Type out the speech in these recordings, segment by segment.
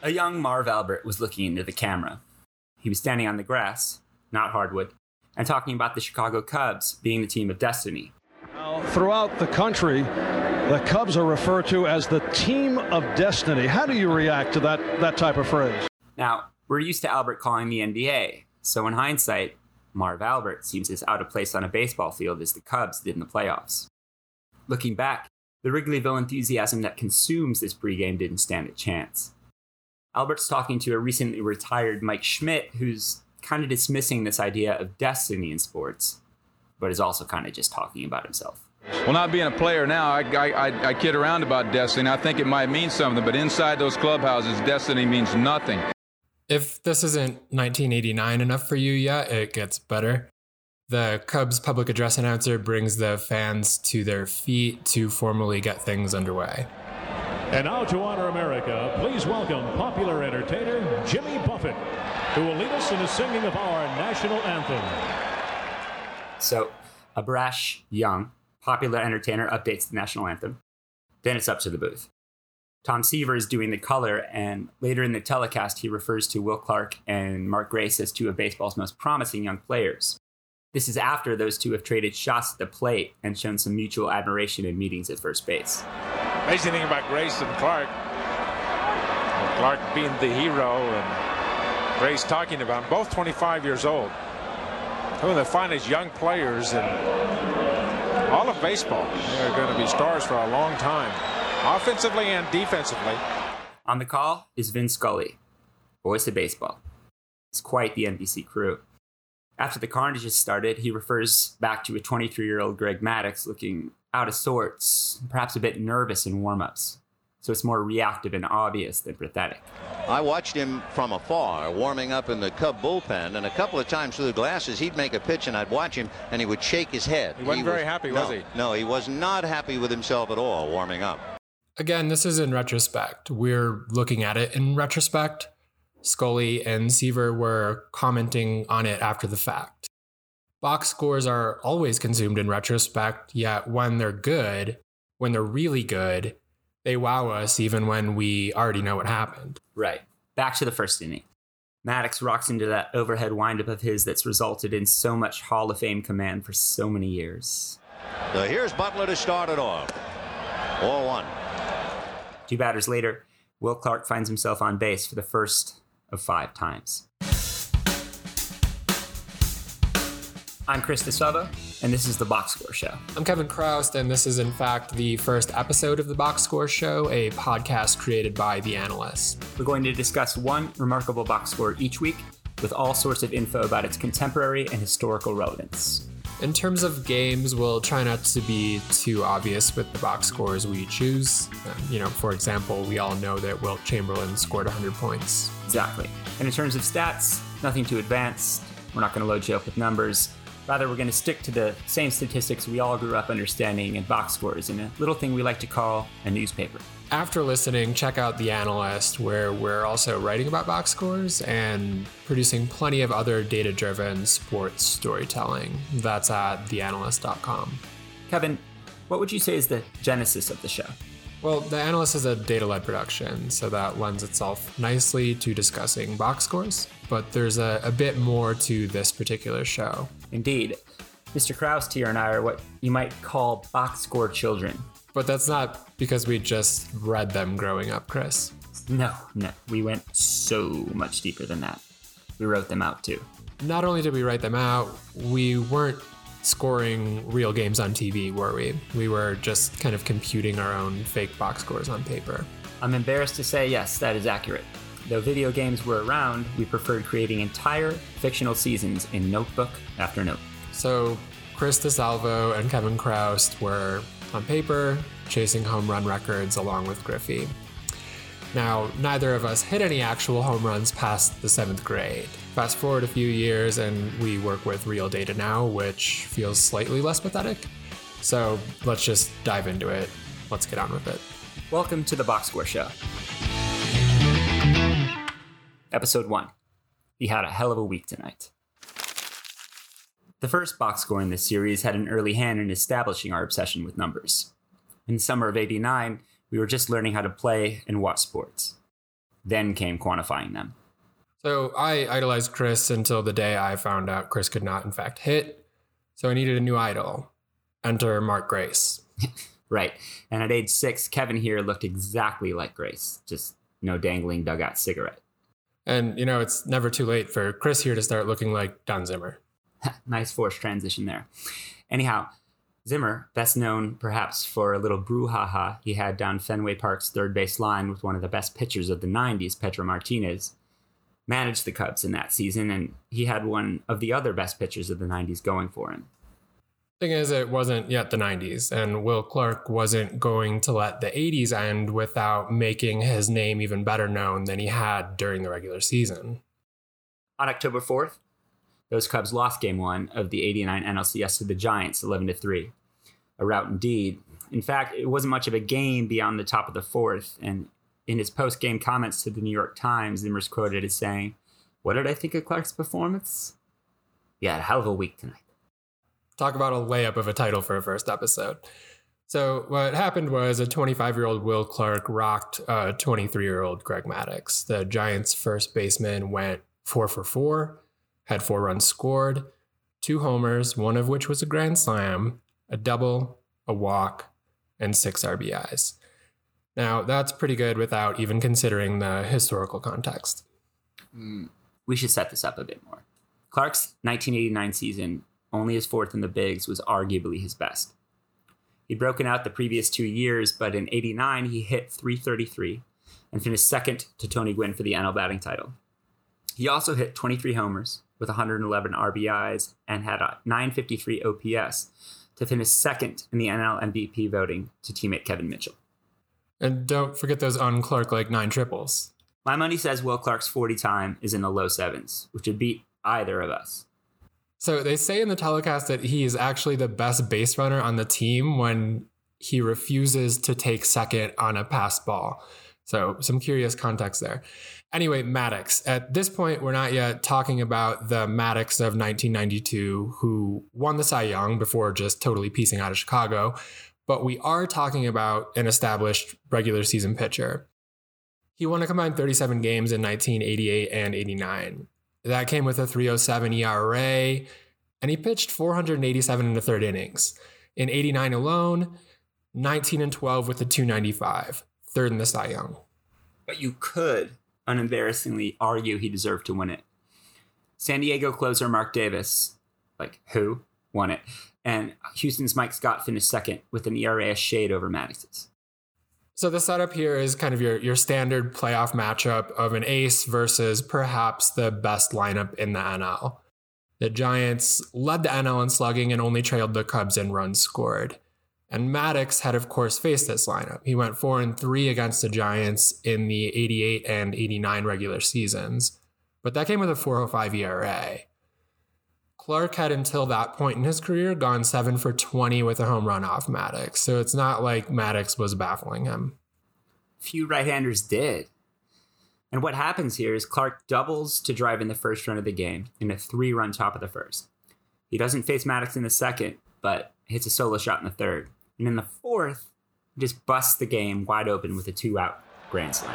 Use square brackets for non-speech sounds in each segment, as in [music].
A young Marv Albert was looking into the camera. He was standing on the grass, not hardwood, and talking about the Chicago Cubs being the team of destiny. Now, throughout the country, the Cubs are referred to as the team of destiny. How do you react to that, that type of phrase? Now, we're used to Albert calling the NBA, so in hindsight, Marv Albert seems as out of place on a baseball field as the Cubs did in the playoffs. Looking back, the Wrigleyville enthusiasm that consumes this pregame didn't stand a chance. Albert's talking to a recently retired Mike Schmidt, who's kind of dismissing this idea of destiny in sports, but is also kind of just talking about himself. Well, not being a player now, I, I, I, kid around about destiny. I think it might mean something, but inside those clubhouses, destiny means nothing. If this isn't 1989 enough for you yet, it gets better. The Cubs public address announcer brings the fans to their feet to formally get things underway. And now to honor America, please welcome popular entertainer Jimmy Buffett, who will lead us in the singing of our national anthem. So, a brash, young, popular entertainer updates the national anthem. Then it's up to the booth. Tom Seaver is doing the color, and later in the telecast, he refers to Will Clark and Mark Grace as two of baseball's most promising young players. This is after those two have traded shots at the plate and shown some mutual admiration in meetings at first base. Amazing thing about Grace and Clark, Clark being the hero and Grace talking about him, both 25 years old. One of the finest young players in all of baseball. They're going to be stars for a long time, offensively and defensively. On the call is Vin Scully, voice of baseball. It's quite the NBC crew. After the carnage started, he refers back to a 23 year old Greg Maddux looking out of sorts, perhaps a bit nervous in warm ups. So it's more reactive and obvious than pathetic. I watched him from afar warming up in the Cub bullpen, and a couple of times through the glasses, he'd make a pitch, and I'd watch him, and he would shake his head. He wasn't he very happy, no, was he? No, he was not happy with himself at all warming up. Again, this is in retrospect. We're looking at it in retrospect. Scully and Seaver were commenting on it after the fact. Box scores are always consumed in retrospect, yet when they're good, when they're really good, they wow us even when we already know what happened. Right. Back to the first inning. Maddux rocks into that overhead windup of his that's resulted in so much Hall of Fame command for so many years. So here's Butler to start it off. 4 1. Two batters later, Will Clark finds himself on base for the first of five times. I'm Chris DeSalvo, and this is the Box Score Show. I'm Kevin Chroust, and this is in fact the first episode of the Box Score Show, a podcast created by The Analyst. We're going to discuss one remarkable box score each week with all sorts of info about its contemporary and historical relevance. In terms of games, we'll try not to be too obvious with the box scores we choose. Um, you know, for example, we all know that Wilt Chamberlain scored 100 points. Exactly. And in terms of stats, nothing too advanced. We're not going to load you up with numbers. Rather, we're going to stick to the same statistics we all grew up understanding in box scores in a little thing we like to call a newspaper. After listening, check out The Analyst, where we're also writing about box scores and producing plenty of other data driven sports storytelling. That's at theanalyst.com. Kevin, what would you say is the genesis of the show? Well, The Analyst is a data led production, so that lends itself nicely to discussing box scores, but there's a, a bit more to this particular show. Indeed. Mr. Chroust here and I are what you might call box score children. But that's not because we just read them growing up, Chris. No, no, we went so much deeper than that. We wrote them out too. Not only did we write them out, we weren't scoring real games on TV, were we? We were just kind of computing our own fake box scores on paper. I'm embarrassed to say, yes, that is accurate. Though video games were around, we preferred creating entire fictional seasons in notebook after notebook. So, Chris DeSalvo and Kevin Chroust were on paper chasing home run records along with Griffey. Now, neither of us hit any actual home runs past the seventh grade. Fast forward a few years, and we work with real data now, which feels slightly less pathetic. So let's just dive into it. Let's get on with it. Welcome to the Box Score Show. Episode 1. He had a hell of a week tonight. The first box score in this series had an early hand in establishing our obsession with numbers. In the summer of 89, we were just learning how to play and watch sports. Then came quantifying them. So I idolized Chris until the day I found out Chris could not, in fact, hit. So I needed a new idol. Enter Mark Grace. [laughs] right. And at age six, Kevin here looked exactly like Grace, just no dangling dugout cigarette. And, you know, it's never too late for Chris here to start looking like Don Zimmer. [laughs] nice forced transition there. Anyhow, Zimmer, best known perhaps for a little brouhaha he had down Fenway Park's third base line with one of the best pitchers of the 90s, Pedro Martinez, managed the Cubs in that season, and he had one of the other best pitchers of the 90s going for him. Thing is, it wasn't yet the 90s, and Will Clark wasn't going to let the 80s end without making his name even better known than he had during the regular season. On October 4th, those Cubs lost game one of the 89 NLCS to the Giants 11 to 3. A rout indeed. In fact, it wasn't much of a game beyond the top of the fourth, and in his post game comments to the New York Times, Zimmer's quoted as saying, What did I think of Clark's performance? Yeah, a hell of a week tonight. Talk about a layup of a title for a first episode. So, what happened was a 25 year old Will Clark rocked uh, a 23 year old Greg Maddux. The Giants' first baseman went four for four, had four runs scored, two homers, one of which was a grand slam, a double, a walk, and six RBIs. Now, that's pretty good without even considering the historical context. Mm, we should set this up a bit more. Clark's 1989 season only his fourth in the bigs, was arguably his best. He'd broken out the previous two years, but in 89 he hit 333 and finished second to Tony Gwynn for the NL batting title. He also hit 23 homers with 111 RBIs and had a 953 OPS to finish second in the NL MVP voting to teammate Kevin Mitchell. And don't forget those on Clark like nine triples. My money says Will Clark's 40 time is in the low sevens, which would beat either of us. So they say in the telecast that he is actually the best base runner on the team when he refuses to take second on a pass ball. So some curious context there. Anyway, Maddux. At this point, we're not yet talking about the Maddux of 1992 who won the Cy Young before just totally piecing out of Chicago, but we are talking about an established regular season pitcher. He won a combined 37 games in 1988 and 89. That came with a 307 ERA, and he pitched 487 in the third innings. In 89 alone, 19 and 12 with a 295, third in the Cy Young. But you could unembarrassingly argue he deserved to win it. San Diego closer Mark Davis, like who, won it. And Houston's Mike Scott finished second with an ERA a shade over Maddux's. So the setup here is kind of your your standard playoff matchup of an ace versus perhaps the best lineup in the NL. The Giants led the NL in slugging and only trailed the Cubs in runs scored. And Maddux had, of course, faced this lineup. He went four and three against the Giants in the 88 and 89 regular seasons, but that came with a 405 ERA. Clark had until that point in his career gone seven for 20 with a home run off Maddux. So it's not like Maddux was baffling him. Few right handers did. And what happens here is Clark doubles to drive in the first run of the game in a three run top of the first. He doesn't face Maddux in the second, but hits a solo shot in the third. And in the fourth, just busts the game wide open with a two out grand slam.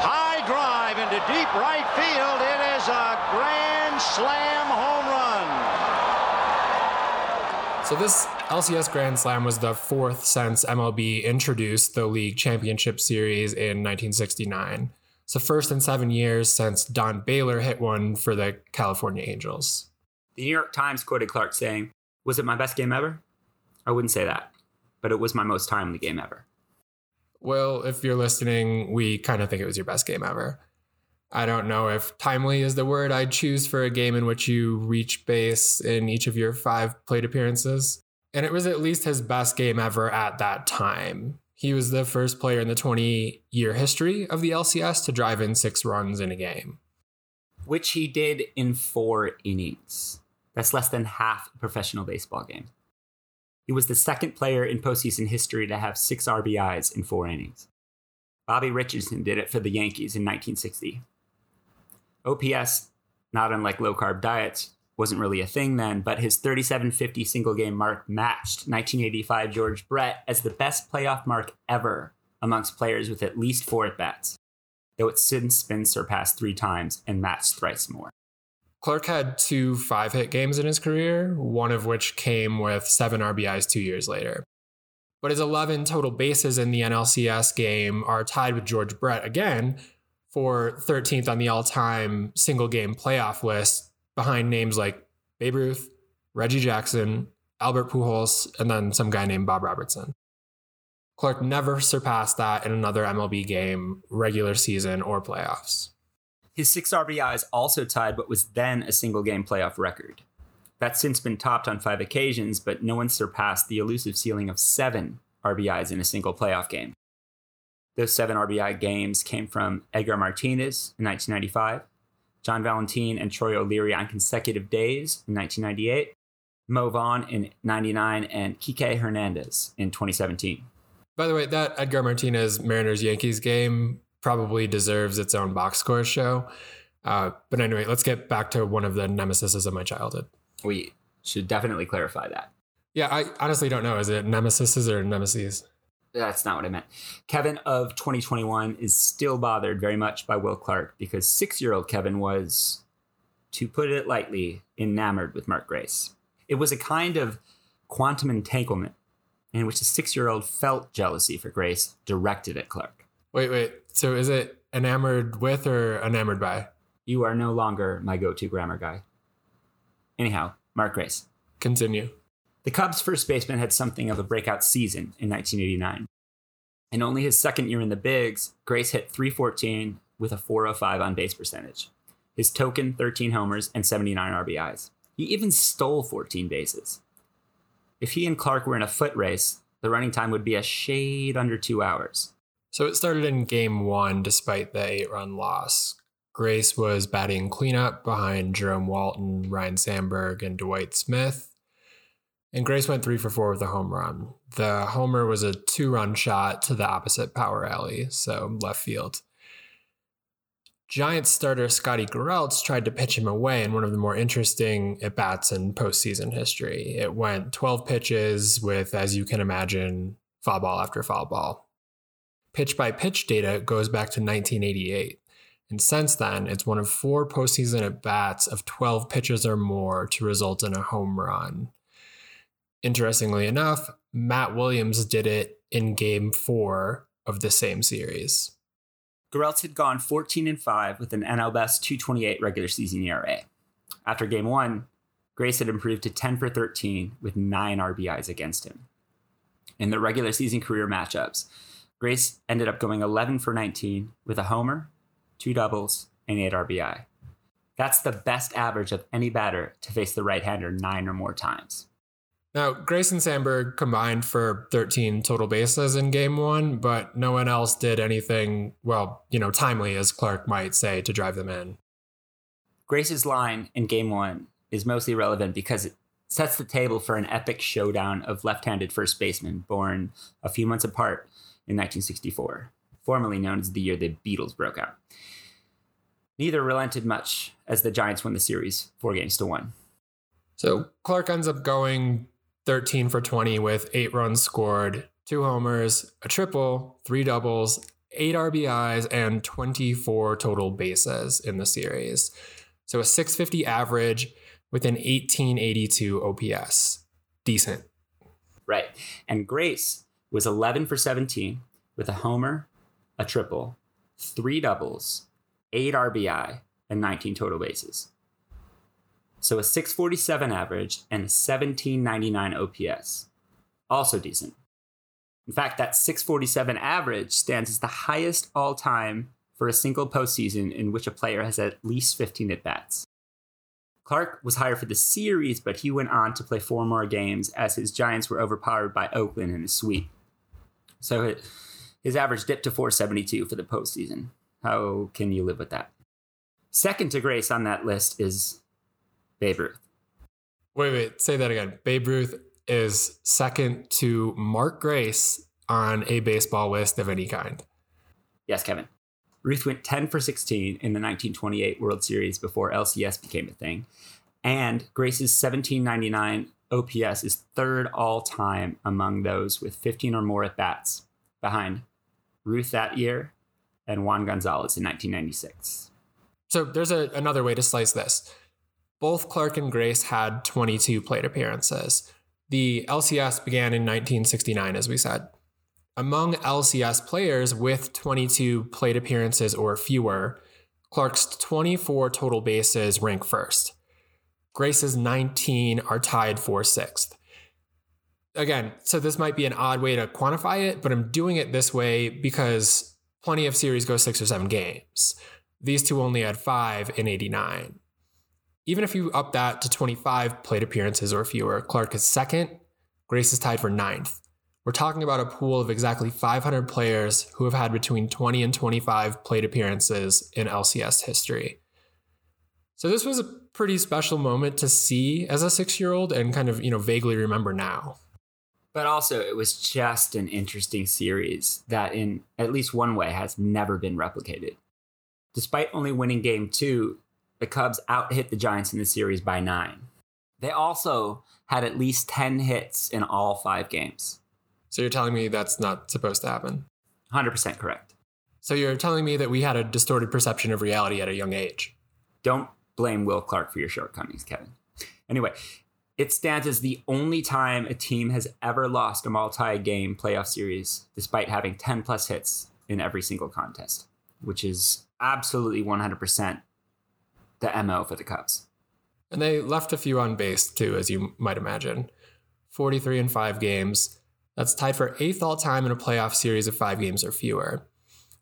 High drive into deep right field. It is a grand slam home run. So this LCS Grand Slam was the fourth since MLB introduced the League Championship Series in 1969. It's the first in seven years since Don Baylor hit one for the California Angels. The New York Times quoted Clark saying, Was it my best game ever? I wouldn't say that, but it was my most timely game ever. Well, if you're listening, we kind of think it was your best game ever. I don't know if timely is the word I'd choose for a game in which you reach base in each of your five plate appearances. And it was at least his best game ever at that time. He was the first player in the 20 year history of the LCS to drive in six runs in a game. Which he did in four innings. That's less than half a professional baseball game. He was the second player in postseason history to have six RBIs in four innings. Bobby Richardson did it for the Yankees in 1960. OPS, not unlike low carb diets, wasn't really a thing then, but his 3750 single game mark matched 1985 George Brett as the best playoff mark ever amongst players with at least four at bats, though it's since been surpassed three times and matched thrice more. Clark had two five hit games in his career, one of which came with seven RBIs two years later. But his 11 total bases in the NLCS game are tied with George Brett again for 13th on the all time single game playoff list behind names like Babe Ruth, Reggie Jackson, Albert Pujols, and then some guy named Bob Robertson. Clark never surpassed that in another MLB game, regular season, or playoffs. His six RBIs also tied what was then a single game playoff record. That's since been topped on five occasions, but no one surpassed the elusive ceiling of seven RBIs in a single playoff game. Those seven RBI games came from Edgar Martinez in 1995, John Valentin and Troy O'Leary on consecutive days in 1998, Mo Vaughn in 99, and Kike Hernandez in 2017. By the way, that Edgar Martinez Mariners Yankees game probably deserves its own box score show. Uh, but anyway, let's get back to one of the nemesises of my childhood. We should definitely clarify that. Yeah, I honestly don't know. Is it nemesises or nemesis? That's not what I meant. Kevin of 2021 is still bothered very much by Will Clark because six year old Kevin was, to put it lightly, enamored with Mark Grace. It was a kind of quantum entanglement in which a six year old felt jealousy for Grace directed at Clark. Wait, wait. So is it enamored with or enamored by? You are no longer my go to grammar guy. Anyhow, Mark Grace. Continue. The Cubs' first baseman had something of a breakout season in 1989. In only his second year in the Bigs, Grace hit 314 with a 405 on base percentage. His token 13 homers and 79 RBIs. He even stole 14 bases. If he and Clark were in a foot race, the running time would be a shade under two hours. So it started in game one despite the eight run loss. Grace was batting cleanup behind Jerome Walton, Ryne Sandberg, and Dwight Smith. And Grace went three for four with a home run. The homer was a two run shot to the opposite power alley, so left field. Giants starter Scotty Garrelts tried to pitch him away in one of the more interesting at bats in postseason history. It went 12 pitches with, as you can imagine, foul ball after foul ball. Pitch by pitch data goes back to 1988. And since then, it's one of four postseason at bats of 12 pitches or more to result in a home run. Interestingly enough, Matt Williams did it in game four of the same series. Garrelts had gone 14 and 5 with an NL Best 228 regular season ERA. After game one, Grace had improved to 10 for 13 with nine RBIs against him. In the regular season career matchups, Grace ended up going 11 for 19 with a homer, two doubles, and eight RBI. That's the best average of any batter to face the right hander nine or more times. Now, Grace and Sandberg combined for 13 total bases in game one, but no one else did anything, well, you know, timely, as Clark might say, to drive them in. Grace's line in game one is mostly relevant because it sets the table for an epic showdown of left handed first basemen born a few months apart in 1964, formerly known as the year the Beatles broke out. Neither relented much as the Giants won the series, four games to one. So Clark ends up going 13 for 20 with eight runs scored, two homers, a triple, three doubles, eight RBIs, and 24 total bases in the series. So a 650 average with an 1882 OPS. Decent. Right. And Grace was 11 for 17 with a homer, a triple, three doubles, eight RBI, and 19 total bases. So a 647 average and a 1799 OPS. Also decent. In fact, that 647 average stands as the highest all time for a single postseason in which a player has at least 15 at bats. Clark was hired for the series, but he went on to play four more games as his Giants were overpowered by Oakland in a sweep. So his average dipped to 472 for the postseason. How can you live with that? Second to Grace on that list is Babe Ruth. Wait, wait, say that again. Babe Ruth is second to Mark Grace on a baseball list of any kind. Yes, Kevin. Ruth went 10 for 16 in the 1928 World Series before LCS became a thing. And Grace's 1799 OPS is third all time among those with 15 or more at bats, behind Ruth that year, and Juan Gonzalez in 1996. So there's a, another way to slice this. Both Clark and Grace had 22 plate appearances. The LCS began in 1969, as we said. Among LCS players with 22 plate appearances or fewer, Clark's 24 total bases rank first. Grace's 19 are tied for sixth. Again, so this might be an odd way to quantify it, but I'm doing it this way because plenty of series go six or seven games. These two only had five in 89. Even if you up that to 25 plate appearances or fewer, Clark is second, Grace is tied for ninth. We're talking about a pool of exactly 500 players who have had between 20 and 25 plate appearances in LCS history. So this was a pretty special moment to see as a 6-year-old and kind of, you know, vaguely remember now. But also it was just an interesting series that in at least one way has never been replicated. Despite only winning game 2, the Cubs out hit the Giants in the series by 9. They also had at least 10 hits in all 5 games. So you're telling me that's not supposed to happen? 100% correct. So you're telling me that we had a distorted perception of reality at a young age? Don't blame Will Clark for your shortcomings, Kevin. Anyway, it stands as the only time a team has ever lost a multi game playoff series despite having 10 plus hits in every single contest, which is absolutely 100% the MO for the Cubs. And they left a few on base too, as you might imagine. 43 in five games. That's tied for eighth all time in a playoff series of five games or fewer.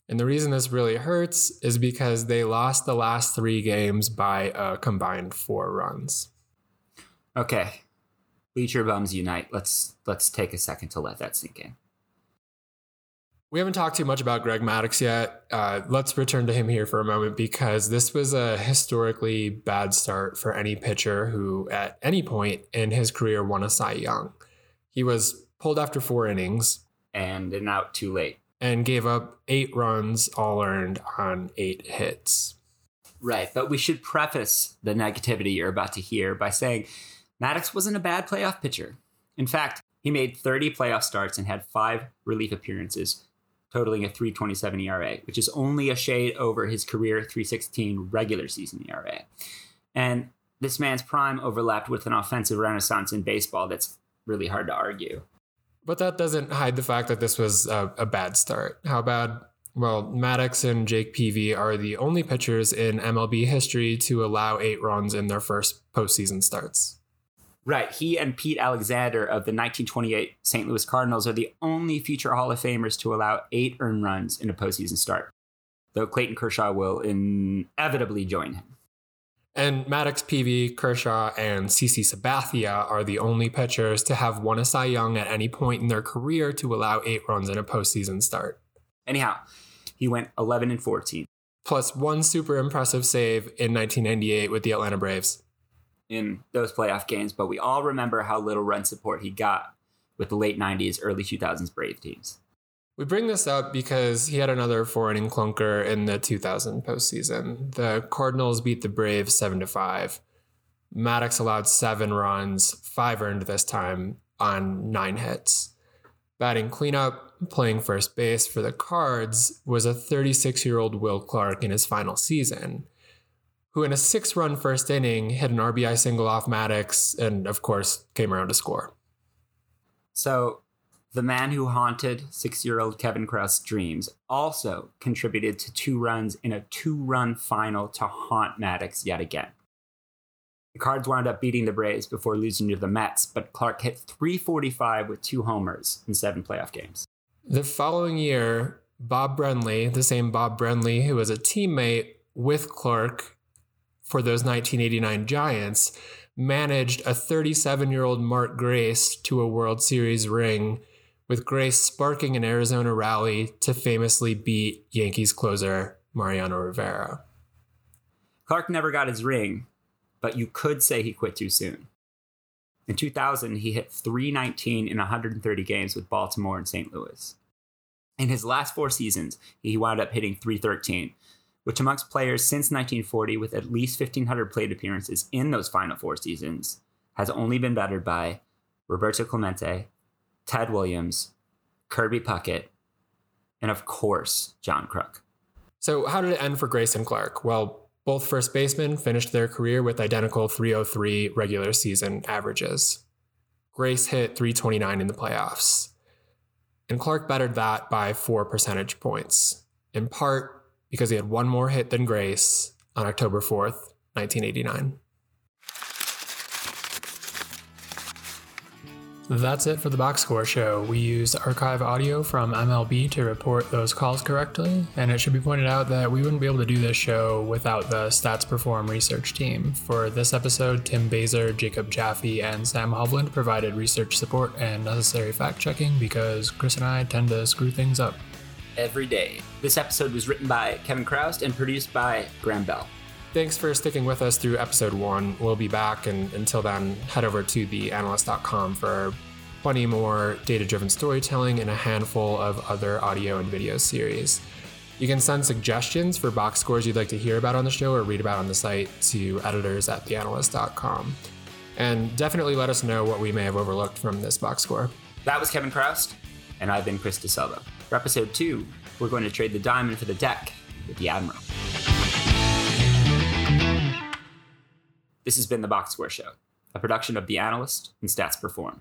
And the reason this really hurts is because they lost the last three games by a combined four runs. Okay. Bleacher bums unite. Let's let's take a second to let that sink in. We haven't talked too much about Greg Maddux yet. Uh, let's return to him here for a moment because this was a historically bad start for any pitcher who, at any point in his career, won a Cy Young. He was pulled after four innings and an out too late and gave up eight runs, all earned on eight hits. Right, but we should preface the negativity you're about to hear by saying Maddux wasn't a bad playoff pitcher. In fact, he made 30 playoff starts and had five relief appearances, totaling a 327 ERA, which is only a shade over his career 316 regular season ERA. And this man's prime overlapped with an offensive renaissance in baseball that's really hard to argue. But that doesn't hide the fact that this was a, a bad start. How bad? Well, Maddux and Jake Peavy are the only pitchers in MLB history to allow eight runs in their first postseason starts. Right. He and Pete Alexander of the 1928 St. Louis Cardinals are the only future Hall of Famers to allow eight earned runs in a postseason start, though Clayton Kershaw will inevitably join him. And Maddux Peavy, Kershaw, and CC Sabathia are the only pitchers to have won a Cy Young at any point in their career to allow eight runs in a postseason start. Anyhow, he went 11 and 14. Plus one super impressive save in 1998 with the Atlanta Braves. In those playoff games, but we all remember how little run support he got with the late 90s, early 2000s Brave teams. We bring this up because he had another four inning clunker in the 2000 postseason. The Cardinals beat the Braves 7 to 5. Maddux allowed seven runs, five earned this time on nine hits. Batting cleanup, playing first base for the Cards, was a 36 year old Will Clark in his final season, who in a six run first inning hit an RBI single off Maddux and, of course, came around to score. So the man who haunted six year old Kevin Chroust' dreams also contributed to two runs in a two run final to haunt Maddux yet again. The Cards wound up beating the Braves before losing to the Mets, but Clark hit 345 with two homers in seven playoff games. The following year, Bob Brenly, the same Bob Brenly who was a teammate with Clark for those 1989 Giants, managed a 37 year old Mark Grace to a World Series ring with Grace sparking an Arizona rally to famously beat Yankees closer Mariano Rivera. Clark never got his ring, but you could say he quit too soon. In 2000, he hit 319 in 130 games with Baltimore and St. Louis. In his last four seasons, he wound up hitting 313, which amongst players since 1940 with at least 1,500 plate appearances in those final four seasons has only been bettered by Roberto Clemente, Ted Williams, Kirby Puckett, and of course, John Kruk. So, how did it end for Grace and Clark? Well, both first basemen finished their career with identical 303 regular season averages. Grace hit 329 in the playoffs. And Clark bettered that by four percentage points, in part because he had one more hit than Grace on October 4th, 1989. That's it for the box score show. We used archive audio from MLB to report those calls correctly, and it should be pointed out that we wouldn't be able to do this show without the Stats Perform research team. For this episode, Tim Baser, Jacob Jaffe, and Sam Hovland provided research support and necessary fact checking because Chris and I tend to screw things up. Every day. This episode was written by Kevin Chroust and produced by Graham Bell. Thanks for sticking with us through episode one. We'll be back, and until then, head over to theanalyst.com for plenty more data driven storytelling and a handful of other audio and video series. You can send suggestions for box scores you'd like to hear about on the show or read about on the site to editors at theanalyst.com. And definitely let us know what we may have overlooked from this box score. That was Kevin Chroust, and I've been Chris DeSalvo. For episode two, we're going to trade the diamond for the deck with the Admiral. This has been the Box Score Show, a production of The Analyst and Stats Perform.